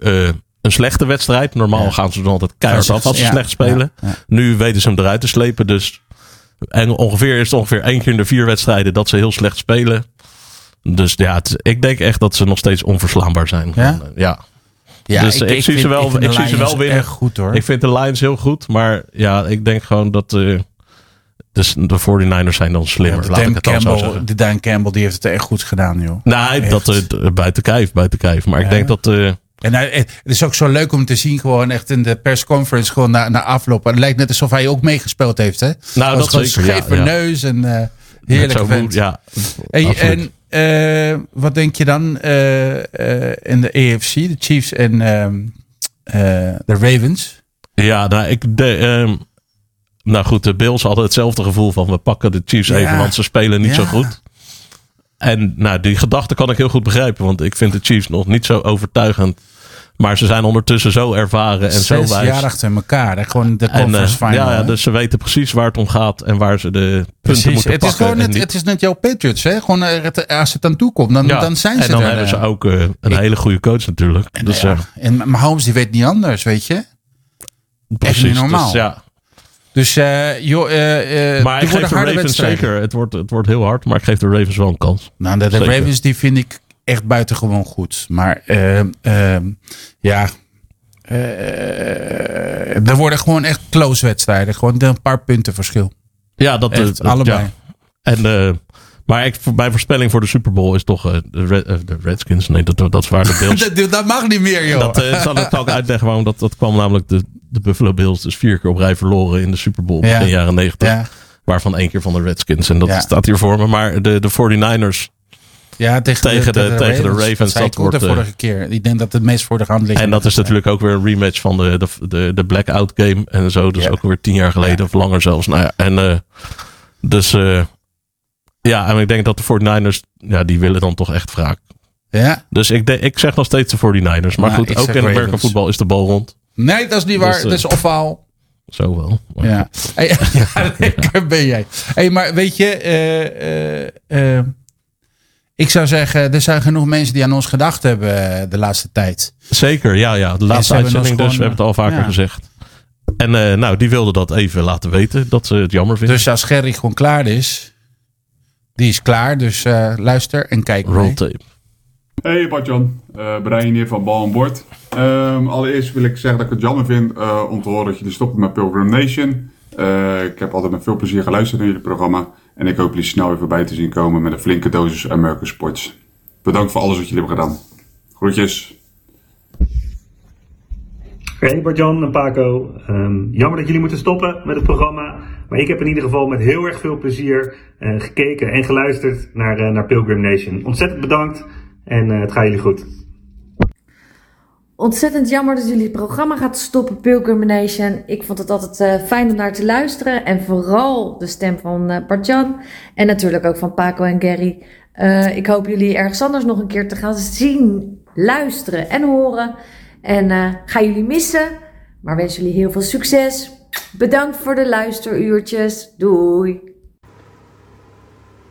een slechte wedstrijd. Normaal Ja. gaan ze dan altijd keihard af als ze ja, slecht spelen. ja. Nu weten ze hem eruit te slepen. Dus en ongeveer is het ongeveer één keer in de vier wedstrijden dat ze heel slecht spelen. Dus ja, het- ik denk echt dat ze nog steeds onverslaanbaar zijn. Ja? Ja. Ja, Dus ik zie ze wel- ik de zie ze wel winnen. Goed hoor. Ik vind de Lions heel goed. Maar ja, ik denk gewoon dat dus de 49ers zijn dan Ja, slimmer. de laat ik Dan het dan zo Campbell, zeggen. de Dan Campbell die heeft het echt goed gedaan, joh. Nee, Echt. dat eh, buiten kijf, buiten kijf. Maar ik denk dat... eh, En hij, het is ook zo leuk om te zien, gewoon echt in de persconference, gewoon na, na afloop. Het lijkt net alsof hij ook meegespeeld heeft, hè? Nou, dat gewoon zeker, ja, neus en eh net heerlijke zo vent. goed, Ja, en eh, wat denk je dan eh, eh, in de AFC, de Chiefs en ehm, eh, de Ravens? Ja, nou, ik de, ehm, nou goed, de Bills hadden hetzelfde gevoel van we pakken de Chiefs Ja. even, want ze spelen niet Ja. zo goed. En nou, die gedachte kan ik heel goed begrijpen, want ik vind de Chiefs nog niet zo overtuigend. Maar ze zijn ondertussen zo ervaren en zo wijs. jaar achter elkaar. Hè? Gewoon de En, conference final. ja, ja, hè? dus ze weten precies waar het om gaat en waar ze de punten moeten Het is pakken. gewoon En net, die- het is net jouw Patriots. Hè? Gewoon, eh, als het aan toe komt, dan, ja, dan zijn ze En dan er. hebben ze eh. ook eh, een hele goede coach natuurlijk. dus ja. eh, En Mahomes die weet niet anders, weet je. precies. niet normaal. Dus, ja. Dus eh, joh, eh, eh, Maar die ik geef de Ravens zeker. Het wordt, het wordt heel hard, maar ik geef de Ravens wel een kans. Nou, de. Ravens die vind ik echt buitengewoon goed. Maar ja, eh, er worden gewoon echt close wedstrijden. Gewoon een paar punten verschil. Ja, dat eh, allebei. ja. En, eh, maar ik, voor- mijn voorspelling voor de Super Bowl is toch de, Red- de Redskins. Nee, dat, dat waren de [laughs] Bills. dat, dat mag niet meer, joh. dat zal ik ook uitleggen waarom. Dat, dat kwam namelijk de, de Buffalo Bills dus vier keer op rij verloren in de Super Bowl Ja. begin jaren 90. ja, Waarvan één keer van de Redskins. En dat staat hier voor me. Maar de, de 49ers. ja, tegen, Tegen de- tegen de Ravens, Dat, ook de wordt, eh, vorige keer. Ik denk dat het meest voor de hand ligt. En dat is natuurlijk ook weer een rematch van de, de, de, de Blackout Game. En zo. Dus Ja. ook weer tien jaar geleden of langer zelfs. Nou ja, en eh, dus eh, ja, en ik denk dat de 49ers, ja, die willen dan toch echt wraak. Ja? Dus ik, denk, ik zeg nog steeds de 49ers. Maar Nou, goed, ook in Ravens. voetbal is de bal rond. Nee, dat is niet waar. Dat is ofaal. Zo wel. Maar Ja. Hey, [laughs] ja, lekker ben jij. Hey, maar weet je, eh, eh, ik zou zeggen, er zijn genoeg mensen die aan ons gedacht hebben de laatste tijd. Zeker, ja, ja. De laatste uitzending dus. We hebben het al vaker ja. gezegd. En nou, die wilde dat even laten weten. Dat ze het jammer vinden. Dus als Gerry gewoon klaar is, die is klaar. Dus luister en kijk Roll mee. tape. Hey Bartjan, uh, Brian hier van Bal aan Boord. Ehm, allereerst wil ik zeggen dat ik het jammer vind eh, om te horen dat jullie stoppen met Pilgrim Nation. Eh, ik heb altijd met veel plezier geluisterd naar jullie programma. En ik hoop jullie snel weer voorbij te zien komen met een flinke dosis American Sports. Bedankt voor alles wat jullie hebben gedaan. Groetjes. Hey Bart-Jan en Paco, Ehm, jammer dat jullie moeten stoppen met het programma. Maar ik heb in ieder geval met heel erg veel plezier eh, gekeken en geluisterd naar, eh, naar Pilgrim Nation. Ontzettend bedankt en eh, het gaat jullie goed. Ontzettend jammer dat jullie het programma gaat stoppen, Pilgrim Nation. Ik vond het altijd eh, fijn om naar te luisteren. En vooral de stem van eh Bart-Jan. En natuurlijk ook van Paco en Gary. Eh, ik hoop jullie ergens anders nog een keer te gaan zien, luisteren en horen. En eh, ga jullie missen. Maar wens jullie heel veel succes. Bedankt voor de luisteruurtjes. Doei.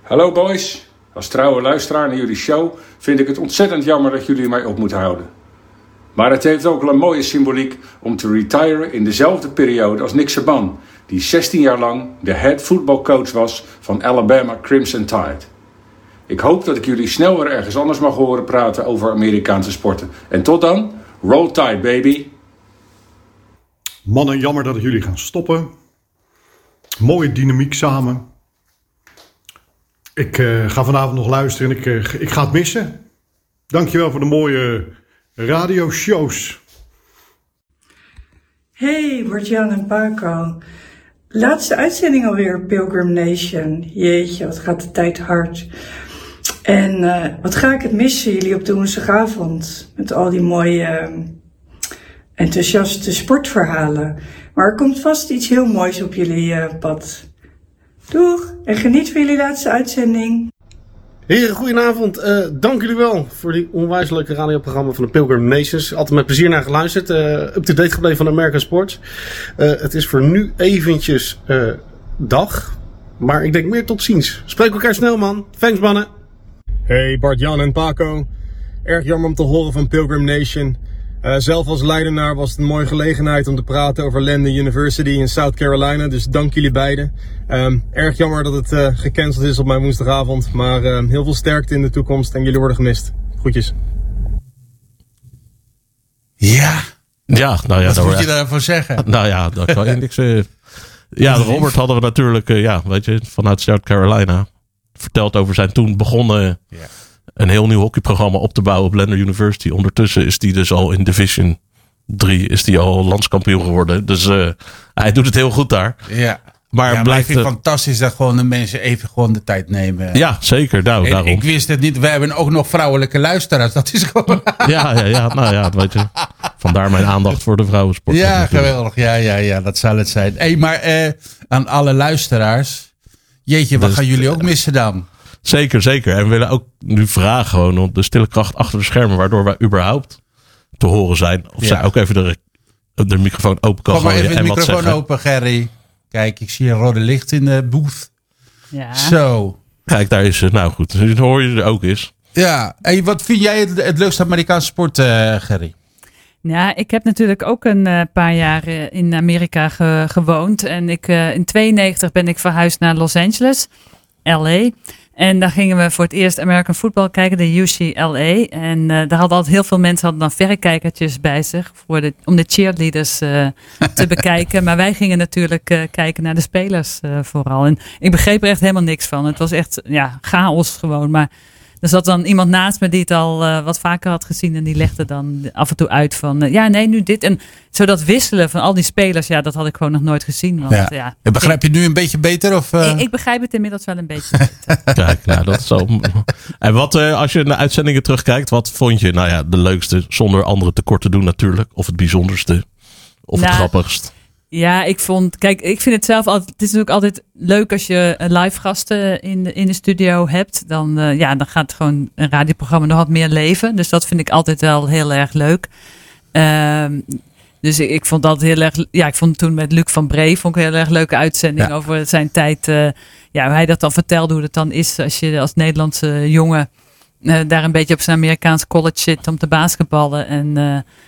Hallo boys, als trouwe luisteraar naar jullie show vind ik het ontzettend jammer dat jullie mij op moeten houden. Maar het heeft ook een mooie symboliek om te retiren in dezelfde periode als Nick Saban, die 16 jaar lang de head voetbalcoach was van Alabama Crimson Tide. Ik hoop dat ik jullie snel weer ergens anders mag horen praten over Amerikaanse sporten. En tot dan, roll tide baby! Mannen, jammer dat jullie gaan stoppen. Mooie dynamiek samen. Ik eh, ga vanavond nog luisteren en ik, eh, ik ga het missen. Dankjewel voor de mooie radioshows. Hey, Bart-Jan en Paco. Laatste uitzending alweer, Pilgrim Nation. Jeetje, wat gaat de tijd hard. En eh, wat ga ik het missen, jullie op de woensdagavond. Met al die mooie, enthousiaste sportverhalen. Maar er komt vast iets heel moois op jullie pad. Doeg, en geniet van jullie laatste uitzending. Heren, goedenavond. Eh, dank jullie wel voor die onwijs leuke radioprogramma van de Pilgrim Nations. Altijd met plezier naar geluisterd. Eh, Up-to-date gebleven van American Sports. Eh, het is voor nu eventjes eh, dag. Maar ik denk meer tot ziens. Spreek elkaar snel, man. Thanks, mannen. Hey Bart-Jan en Paco. Erg jammer om te horen van Pilgrim Nation. Eh, zelf als Leidenaar was het een mooie gelegenheid om te praten over Landen University in South Carolina. Dus dank jullie beiden. Ehm, erg jammer dat het eh, gecanceld is op mijn woensdagavond. Maar ehm, heel veel sterkte in de toekomst en jullie worden gemist. Groetjes. Ja, Ja, nou ja, wat moet je daarvoor zeggen? [laughs] Nou ja, dat kan je niks. eh. ja, Robert hadden we natuurlijk, eh, ja, weet je, vanuit South Carolina. Verteld over zijn toen begonnen een heel nieuw hockeyprogramma op te bouwen op Lander University. Ondertussen is die dus al in Division 3 is die al landskampioen geworden. Dus eh, hij doet het heel goed daar. Ja. Maar ja, blijft ik vind het eh, fantastisch dat gewoon de mensen even gewoon de tijd nemen. Ja, zeker. Nou, daarom. ik wist het niet. We hebben ook nog vrouwelijke luisteraars. Dat is gewoon... [laughs] Ja, ja, ja, nou ja, weet je. Vandaar mijn aandacht voor de vrouwensport. Ja, natuurlijk. geweldig. Ja, ja, ja, dat zal het zijn. Hey, maar eh, aan alle luisteraars. Jeetje, wat Dus, gaan jullie ook missen dan? Zeker, zeker. En we willen ook nu vragen gewoon om de stille kracht achter de schermen, waardoor wij überhaupt te horen zijn. Of Ja. zij ook even de, de microfoon open kan Kom maar gooien even de microfoon zeggen. open, Gerry. Kijk, ik zie een rode licht in de booth. Ja. Zo. Kijk, daar is ze. Nou goed, dus dan hoor je er ook eens. Ja, en wat vind jij het, het leukste Amerikaanse sport, eh, Gerry? Ja, ik heb natuurlijk ook een eh, paar jaar eh, in Amerika ge- gewoond. En ik, in 92 ben ik verhuisd naar Los Angeles, LA. En daar gingen we voor het eerst American football kijken, de UCLA. En eh, daar hadden altijd heel veel mensen hadden dan verrekijkertjes bij zich voor de, om de cheerleaders eh, [laughs] te bekijken. Maar wij gingen natuurlijk eh, kijken naar de spelers vooral. En ik begreep er echt helemaal niks van. Het was echt ja, chaos gewoon. Maar er zat dan iemand naast me die het al eh, wat vaker had gezien. En die legde dan af en toe uit van, eh, ja, nee, nu dit. En zo dat wisselen van al die spelers, ja, dat had ik gewoon nog nooit gezien. Want, Ja. ja, En Begrijp je het nu een beetje beter? Of, eh? ik, ik begrijp het inmiddels wel een beetje. [laughs] Kijk, nou, dat is zo. [laughs] En wat, eh, als je naar uitzendingen terugkijkt, wat vond je, nou ja, de leukste, zonder andere tekort te doen natuurlijk, of het bijzonderste, of het Nou, grappigst? Ja, ik vond, kijk, ik vind het zelf altijd, het is natuurlijk altijd leuk als je een live gasten in de, in de studio hebt. Dan, eh, ja, dan gaat gewoon een radioprogramma nog wat meer leven. Dus dat vind ik altijd wel heel erg leuk. Ehm, dus ik, ik vond dat heel erg, ja, ik vond toen met Luc van Bree, vond ik een heel erg leuke uitzending Ja. over zijn tijd. eh, ja, hoe hij dat dan vertelde, hoe het dan is als je als Nederlandse jongen eh, daar een beetje op zijn Amerikaanse college zit om te basketballen. En eh,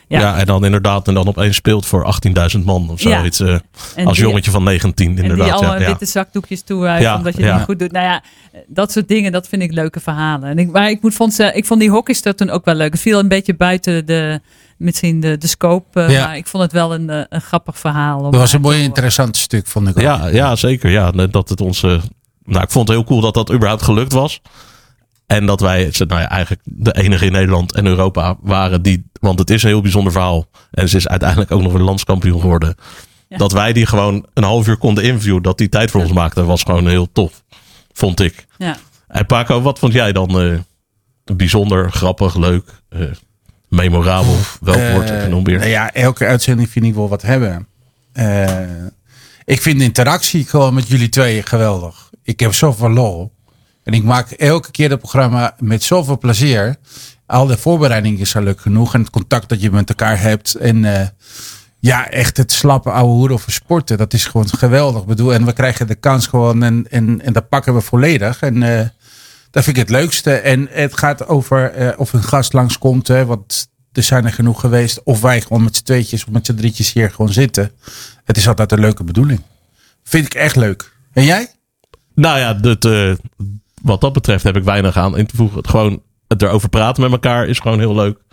Ja. ja, en dan inderdaad, en dan opeens speelt voor 18.000 man of Ja. zoiets. eh, En als die- jongetje van 19, En die inderdaad. allemaal ja, ja. witte zakdoekjes toehuizen Ja, omdat je het ja. niet goed doet. Nou ja, dat soort dingen, dat vind ik leuke verhalen. En ik, maar ik, moet, vond, ze, ik vond die hockeyster toen ook wel leuk. Het viel een beetje buiten de, misschien de, de scope. eh, Ja. Maar ik vond het wel een, eh, een grappig verhaal. om Dat was een mooi interessant stuk, vond ik ook. Ja, ja, zeker. Ja, dat het ons. eh, nou, ik vond het heel cool dat dat überhaupt gelukt was. En dat wij nou ja, eigenlijk de enige in Nederland en Europa waren die. Want het is een heel bijzonder verhaal. En ze is uiteindelijk ook nog een landskampioen geworden. Dat wij die gewoon een half uur konden interviewen. Dat die tijd voor ons maakte. Was gewoon heel tof. Vond ik. Ja. En Paco, wat vond jij dan eh, bijzonder, grappig, leuk, eh, memorabel? Welk Eh, woord heb je nog meer? nou ja, elke uitzending vind ik wel wat hebben. Eh, ik vind de interactie gewoon met jullie tweeën geweldig. Ik heb zoveel lol. En ik maak elke keer het programma met zoveel plezier. Al de voorbereiding is al leuk genoeg. En het contact dat je met elkaar hebt. En eh, ja, echt het slappe ouwe hoer over sporten. Dat is gewoon geweldig. Bedoel, en we krijgen de kans gewoon. En, en, en dat pakken we volledig. En eh, dat vind ik het leukste. En het gaat over eh, of een gast langskomt. Hè, want er zijn er genoeg geweest. Of wij gewoon met z'n tweetjes of met z'n drietjes hier gewoon zitten. Het is altijd een leuke bedoeling. Vind ik echt leuk. En jij? Nou ja, dat, wat dat betreft heb ik weinig aan in te voegen. Het Gewoon het erover praten met elkaar is gewoon heel leuk.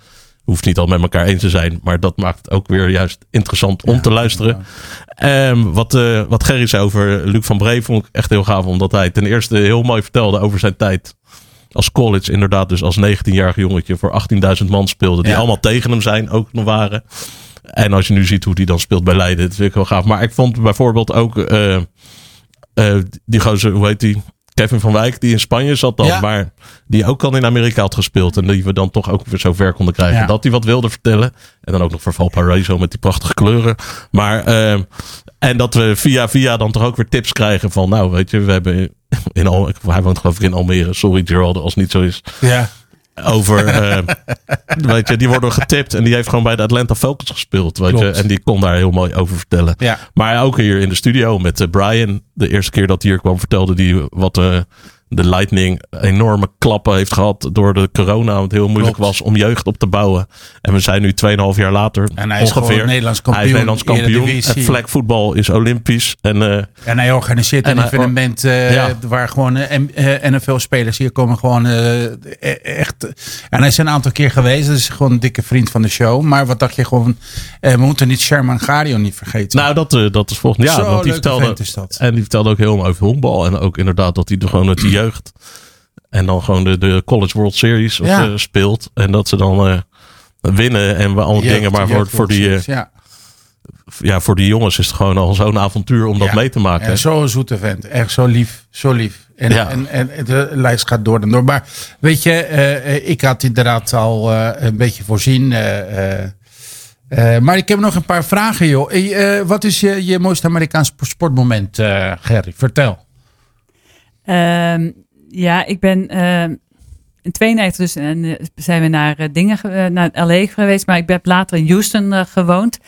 Hoeft niet al met elkaar eens te zijn, maar dat maakt het ook weer juist interessant om te luisteren. Ehm, wat, eh, wat Gerry zei over Luc van Bree vond ik echt heel gaaf, omdat hij ten eerste heel mooi vertelde over zijn tijd als college. Inderdaad, dus als 19-jarig jongetje voor 18.000 man speelde, die Ja. allemaal tegen hem zijn, ook nog waren. En als je nu ziet hoe die dan speelt bij Leiden, dat vind ik wel gaaf. Maar ik vond bijvoorbeeld ook eh, eh, die gozer, hoe heet die? Kevin van Wijk, die in Spanje zat dan, Ja. maar die ook al in Amerika had gespeeld. En die we dan toch ook weer zo ver konden krijgen. Ja. Dat hij wat wilde vertellen. En dan ook nog voor Valparaiso met die prachtige kleuren. Maar, ehm, en dat we via via dan toch ook weer tips krijgen van, nou weet je, we hebben in Al, hij woont geloof ik in Almere. Sorry Gerald, als het niet zo is. Ja. Over, eh, [laughs] weet je, die worden getipt en die heeft gewoon bij de Atlanta Falcons gespeeld. Weet je, en die kon daar heel mooi over vertellen. Ja. Maar ook hier in de studio met eh, Brian. De eerste keer dat hij hier kwam vertelde hij wat eh, de Lightning enorme klappen heeft gehad door de corona. Want het heel moeilijk Klopt. was om jeugd op te bouwen. En we zijn nu 2,5 jaar later En hij is ongeveer. gewoon Nederlands Hij is kampioen, Nederlands kampioen. Het vlekvoetbal is olympisch. En, eh, En hij organiseert een En evenement eh, Ja. waar gewoon M- eh, NFL-spelers hier komen gewoon e- echt. En hij is een aantal keer geweest. Is gewoon een dikke vriend van de show. Maar wat dacht je gewoon? we moeten niet Sherman Gario niet vergeten. Nou, dat, dat is volgens Ja, Zo'n want die vertelde, vent is dat. En die vertelde ook heel over honkbal. En ook inderdaad dat hij er gewoon met de jeugd. En dan gewoon de, de College World Series of, Ja. eh, speelt. En dat ze dan eh, winnen en we alle Jeugd- dingen. Maar voor, voor, die, eh, ja. ja, voor die jongens is het gewoon al zo'n avontuur om dat Ja. mee te maken. En zo'n zoete vent. Echt zo lief. Zo lief. En, Ja. en, en de lijst gaat door en door. Maar weet je, ik had inderdaad al eh, een beetje voorzien. eh, eh, eh, maar ik heb nog een paar vragen, joh. Wat is je, je mooiste Amerikaans sportmoment, eh Gerry? Vertel. Ehm, ja, ik ben. ehm, in 92 dus en, eh, zijn we naar eh, dingen ge- eh, naar LA geweest, maar ik heb later in Houston gewoond.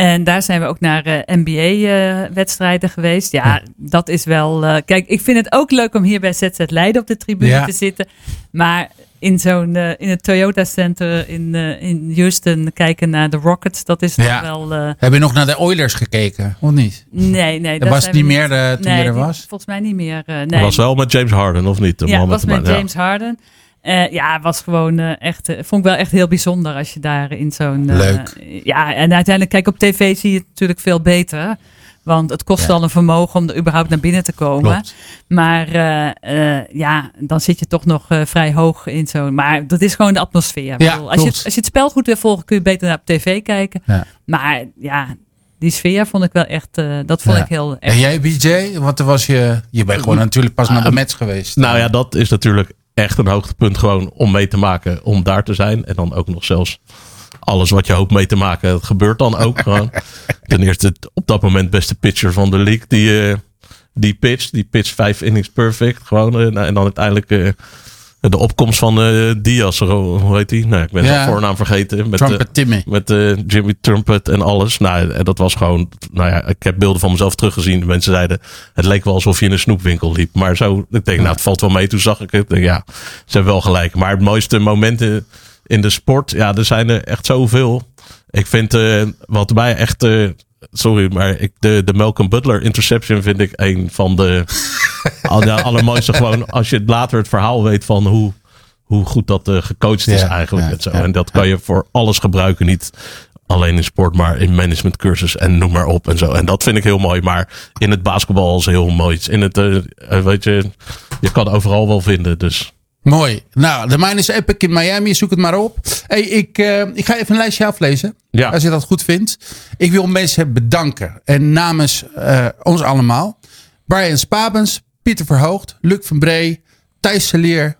En daar zijn we ook naar NBA-wedstrijden geweest. Ja, dat is wel. eh, kijk, ik vind het ook leuk om hier bij ZZ Leiden op de tribune Ja. te zitten. Maar in zo'n eh, in het Toyota Center in, eh, in Houston kijken naar de Rockets, dat is toch Ja. wel. eh, Heb je nog naar de Oilers gekeken? Of niet? nee, nee. Dat was niet meer eh, toen nee, je er die- was? Volgens mij niet meer. eh, nee. Dat was wel met James Harden, of niet? De Ja, man was met. James Harden. Eh, ja, het was gewoon eh, echt, eh, vond ik wel echt heel bijzonder als je daar in zo'n... eh, Leuk. ja, en uiteindelijk, kijk, op tv zie je het natuurlijk veel beter. Want het kost Ja. al een vermogen om er überhaupt naar binnen te komen. Klopt. Maar eh, eh, ja, dan zit je toch nog vrij hoog in zo'n... Maar dat is gewoon de atmosfeer. Ik Ja, bedoel, als, je, als je het spel goed wil volgen, kun je beter naar op tv kijken. Ja. Maar ja, die sfeer vond ik wel echt... eh, dat vond Ja. ik heel... Echt, En jij, BJ? Wat was je... Je bent gewoon natuurlijk pas naar de match geweest. Nou ja, dat is natuurlijk echt een hoogtepunt gewoon om mee te maken, om daar te zijn. En dan ook nog zelfs alles wat je hoopt mee te maken, dat gebeurt dan ook [laughs] gewoon. Ten eerste het op dat moment beste pitcher van de league, die, eh, die pitch, die pitch vijf innings perfect. Gewoon, eh, en dan uiteindelijk eh, de opkomst van eh Diaz, hoe heet die? Nou, ik ben Ja. zijn voornaam vergeten. Met, Trumpet eh, Timmy. met eh, Jimmy Trumpet en alles. Nou, en dat was gewoon. Nou ja, ik heb beelden van mezelf teruggezien. Mensen zeiden. Het leek wel alsof je in een snoepwinkel liep. Maar zo. Ik denk, nou, het valt wel mee. Toen zag ik het. Denk, ja, ze hebben wel gelijk. Maar het mooiste momenten in de sport. Ja, er zijn er echt zoveel. Ik vind. wat mij echt. sorry, maar ik, de, de Malcolm Butler interception vind ik een van de. Al- ja, allermooiste. Gewoon als je later het verhaal weet van hoe hoe goed dat eh, gecoacht is Ja, eigenlijk. ja, en, zo. en dat kan je voor alles gebruiken. Niet alleen in sport, maar in managementcursus en noem maar op en zo. En dat vind ik heel mooi. Maar in het basketbal is heel mooi. In het, eh, eh, weet je, je kan overal wel vinden. Dus Mooi. Nou, de mine is epic in Miami. Zoek het maar op. Hey, ik, ik ga even een lijstje aflezen. Ja. Als je dat goed vindt. Ik wil mensen bedanken. En namens ons allemaal. Brian Spabens, Pieter Verhoogd, Luc van Bree, Thijs Selier,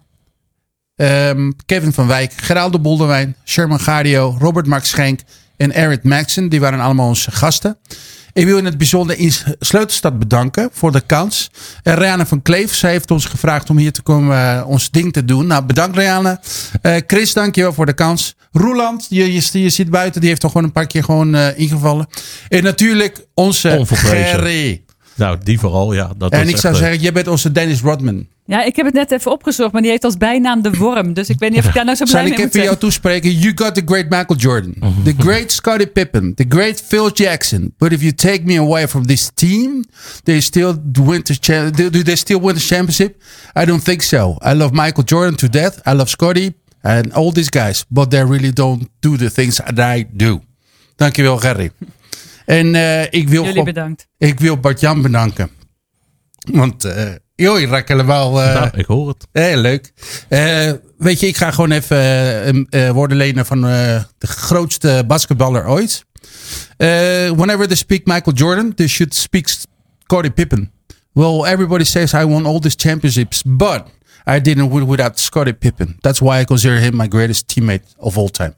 ehm, Kevin van Wijk, Geraldo Bolderwijn, Sherman Gario, Robert Mark Schenk en Eric Maxson. Die waren allemaal onze gasten. Ik wil in het bijzonder in Sleutelstad bedanken voor de kans. En Rianne van Kleef, zij heeft ons gevraagd om hier te komen eh, ons ding te doen. Nou, bedankt Rianne. Eh, Chris, dankjewel voor de kans. Roeland, je, je, je zit buiten, die heeft toch gewoon een paar keer gewoon eh, ingevallen. En natuurlijk onze. Gerry. Nou, die vooral, ja. Dat En ik zou leuk. zeggen, jij bent onze Dennis Rodman. Ja, ik heb het net even opgezocht, maar die heeft als bijnaam de worm. Dus ik weet niet of ik daar nou zo blij Zal mee ik moet even zijn. jou toespreken? You got the great Michael Jordan. The great Scottie Pippen. The great Phil Jackson. But if you take me away from this team, they still win the do they still win the championship? I don't think so. I love Michael Jordan to death. I love Scottie and all these guys. But they really don't do the things that I do. Dankjewel, Gerry. En eh, ik wil Jullie gewoon- bedankt. Ik wil Bart-Jan bedanken. Want, eh joh, je raakt helemaal... eh, Nou, ik hoor het. Heel leuk. Eh, weet je, ik ga gewoon even eh, een, eh, woorden lenen van eh, de grootste basketballer ooit. Eh, whenever they speak Michael Jordan, they should speak Scottie Pippen. Well, everybody says I won all these championships, but I didn't win without Scottie Pippen. That's why I consider him my greatest teammate of all time.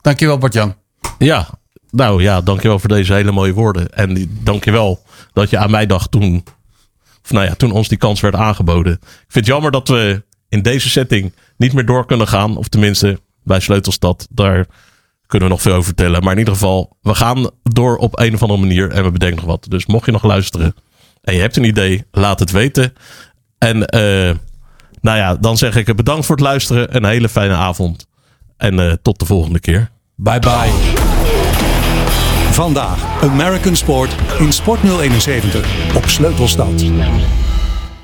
Dankjewel, Bart-Jan. Ja, nou ja, dankjewel voor deze hele mooie woorden. En dankjewel dat je aan mij dacht toen, nou ja, toen ons die kans werd aangeboden. Ik vind het jammer dat we in deze setting niet meer door kunnen gaan. Of tenminste, bij Sleutelstad, daar kunnen we nog veel over vertellen. Maar in ieder geval, we gaan door op een of andere manier en we bedenken nog wat. Dus mocht je nog luisteren en je hebt een idee, laat het weten. En eh, nou ja, dan zeg ik bedankt voor het luisteren. Een hele fijne avond. En eh, tot de volgende keer. Bye bye. Vandaag American Sport in Sport 071 op Sleutelstad.